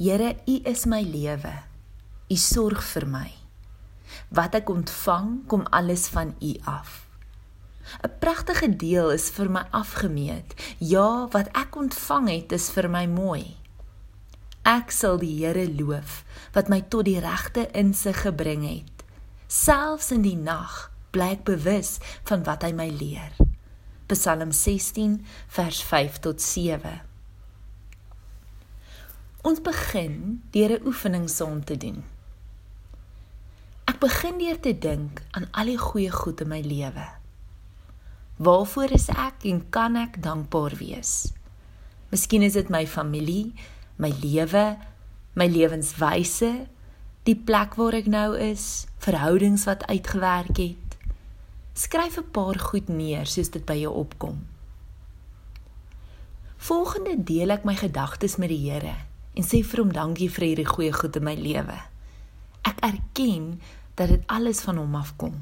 Here, U is my lewe. U sorg vir my. Wat ek ontvang, kom alles van U af. 'n Pragtige deel is vir my afgemeet. Ja, wat ek ontvang het, is vir my mooi. Ek sal die Here loof wat my tot die regte insig gebring het. Selfs in die nag bly ek bewus van wat hy my leer. Psalm 16 vers 5 tot 7. Ons begin deur 'n oefening saam te doen. Ek begin deur te dink aan al die goeie goed in my lewe. Waarvoor is ek en kan ek dankbaar wees? Miskien is dit my familie, my lewe, my lewenswyse, die plek waar ek nou is, verhoudings wat uitgewerk het. Skryf 'n paar goed neer soos dit by jou opkom. Volgende deel ek my gedagtes met die Here en sê vir hom dankie vir hierdie goeie goed in my lewe. Ek erken dat dit alles van hom afkom.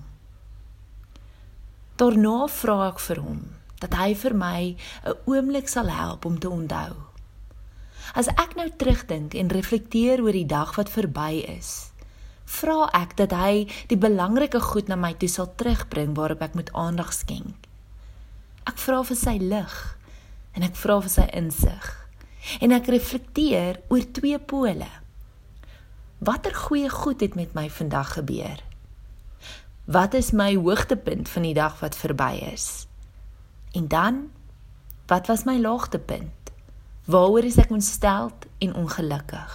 Daarna vra ek vir hom dat hy vir my 'n oomblik sal help om te onthou. As ek nou terugdink en reflekteer oor die dag wat verby is, vra ek dat hy die belangrike goed na my toe sal terugbring waarop ek moet aandag skenk. Ek vra vir sy lig en ek vra vir sy insig. En ek reflekteer oor twee pole. Watter goeie goed het met my vandag gebeur? Wat is my hoogtepunt van die dag wat verby is? En dan wat was my laagtepunt? Waaroor is ek ontsteld en ongelukkig?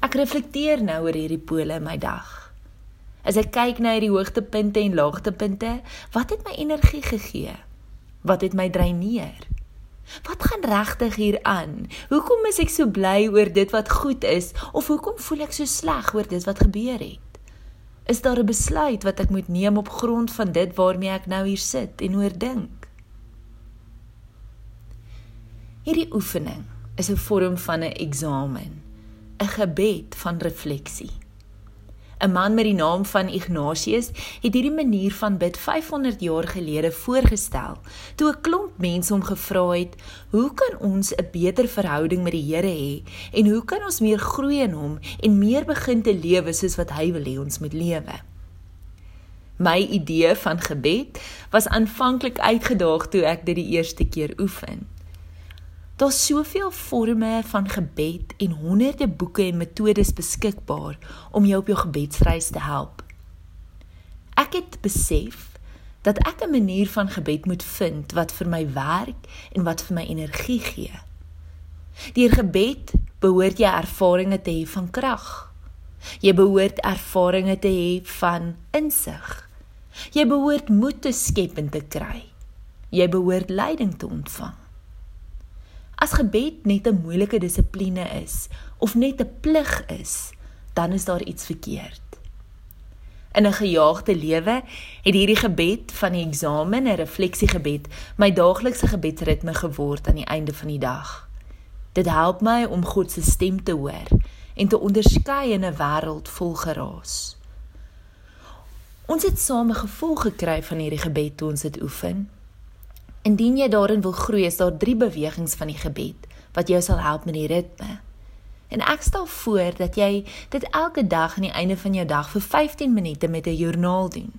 Ek reflekteer nou oor hierdie pole in my dag. As ek kyk na hierdie hoogtepunte en laagtepunte, wat het my energie gegee? Wat het my dreineer? Wat gaan regtig hier aan? Hoekom is ek so bly oor dit wat goed is of hoekom voel ek so sleg oor dit wat gebeur het? Is daar 'n besluit wat ek moet neem op grond van dit waarmee ek nou hier sit en oor dink? Hierdie oefening is 'n vorm van 'n eksamen. 'n gebed van refleksie. 'n Man met die naam van Ignatius het hierdie manier van bid 500 jaar gelede voorgestel toe 'n klomp mense hom gevra het: "Hoe kan ons 'n beter verhouding met die Here hê en hoe kan ons meer groei in hom en meer begin te lewe soos wat hy wil hê ons moet lewe?" My idee van gebed was aanvanklik uitgedaag toe ek dit die eerste keer oefen. Daar's soveel forme van gebed en honderde boeke en metodes beskikbaar om jou op jou gebedsreis te help. Ek het besef dat ek 'n manier van gebed moet vind wat vir my werk en wat vir my energie gee. Deur gebed behoort jy ervarings te hê van krag. Jy behoort ervarings te hê van insig. Jy behoort moed te skep en te kry. Jy behoort leiding te ontvang. As gebed net 'n moeilike dissipline is of net 'n plig is, dan is daar iets verkeerd. In 'n gejaagde lewe het hierdie gebed van die eksamen, 'n refleksiegebed, my daaglikse gebedsritme geword aan die einde van die dag. Dit help my om God se stem te hoor en te onderskei in 'n wêreld vol geraas. Ons het same gevolg gekry van hierdie gebed toe ons dit oefen. Indien jy daarin wil groei, is daar drie bewegings van die gebed wat jou sal help met die ritme. En ek stel voor dat jy dit elke dag aan die einde van jou dag vir 15 minute met 'n joernaal doen.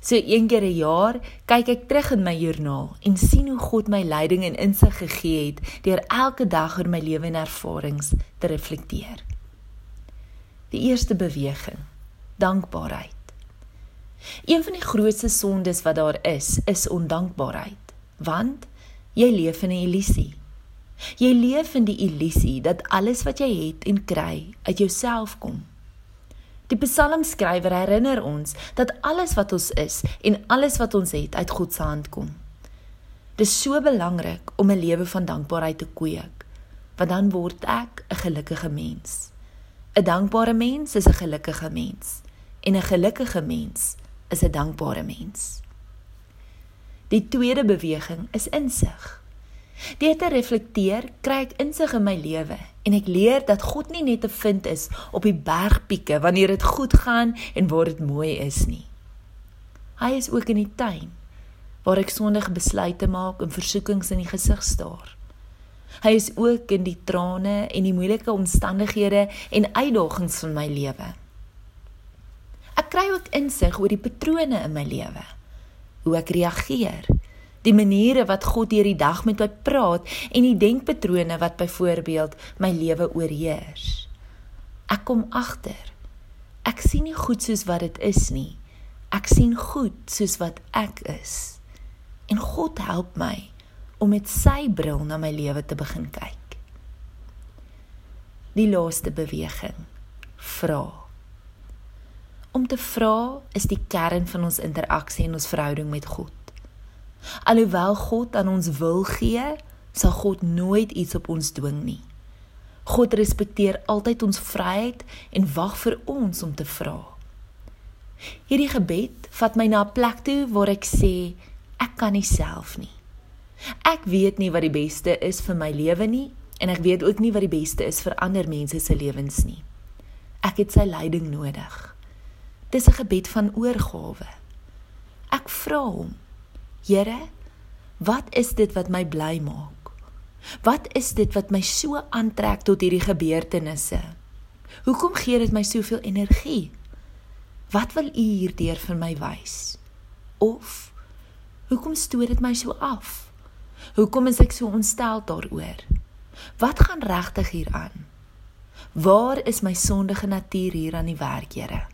So een keer 'n jaar kyk ek terug in my joernaal en sien hoe God my leiding en insig gegee het deur elke dag oor my lewe en ervarings te reflekteer. Die eerste beweging: dankbaarheid. Een van die grootste sondes wat daar is, is ondankbaarheid. Want jy leef in 'n illusie. Jy leef in die illusie dat alles wat jy het en kry uit jouself kom. Die psalmskrywer herinner ons dat alles wat ons is en alles wat ons het uit God se hand kom. Dit is so belangrik om 'n lewe van dankbaarheid te kweek, want dan word ek 'n gelukkige mens. 'n Dankbare mens is 'n gelukkige mens en 'n gelukkige mens is 'n dankbare mens. Die tweede beweging is insig. Deur te reflekteer, kry ek insig in my lewe en ek leer dat God nie net te vind is op die bergpieke wanneer dit goed gaan en waar dit mooi is nie. Hy is ook in die tuin waar ek sondige besluite maak en versoekings in die gesig staar. Hy is ook in die trane en die moeilike omstandighede en uitdagings van my lewe. Ek kry ook insig oor die patrone in my lewe. Hoe ek reageer, die maniere wat God deur die dag met my praat en die denkpatrone wat byvoorbeeld my lewe oorheers. Ek kom agter. Ek sien nie goed soos wat dit is nie. Ek sien goed soos wat ek is. En God help my om met sy bril na my lewe te begin kyk. Die laaste beweging. Vra. Om te vra is die kern van ons interaksie en ons verhouding met God. Alhoewel God aan ons wil gee, sal God nooit iets op ons dwing nie. God respekteer altyd ons vryheid en wag vir ons om te vra. Hierdie gebed vat my na 'n plek toe waar ek sê ek kan nie self nie. Ek weet nie wat die beste is vir my lewe nie en ek weet ook nie wat die beste is vir ander mense se lewens nie. Ek het sy leiding nodig. Dis 'n gebed van oorgawe. Ek vra hom: Here, wat is dit wat my bly maak? Wat is dit wat my so aantrek tot hierdie gebeurtenisse? Hoekom gee dit my soveel energie? Wat wil U hierdeur vir my wys? Of hoekom stoot dit my so af? Hoekom is ek so ontstel daaroor? Wat gaan regtig hier aan? Waar is my sondige natuur hier aan die werk, Here?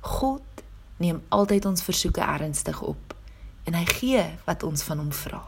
God neem altyd ons versoeke ernstig op en hy gee wat ons van hom vra.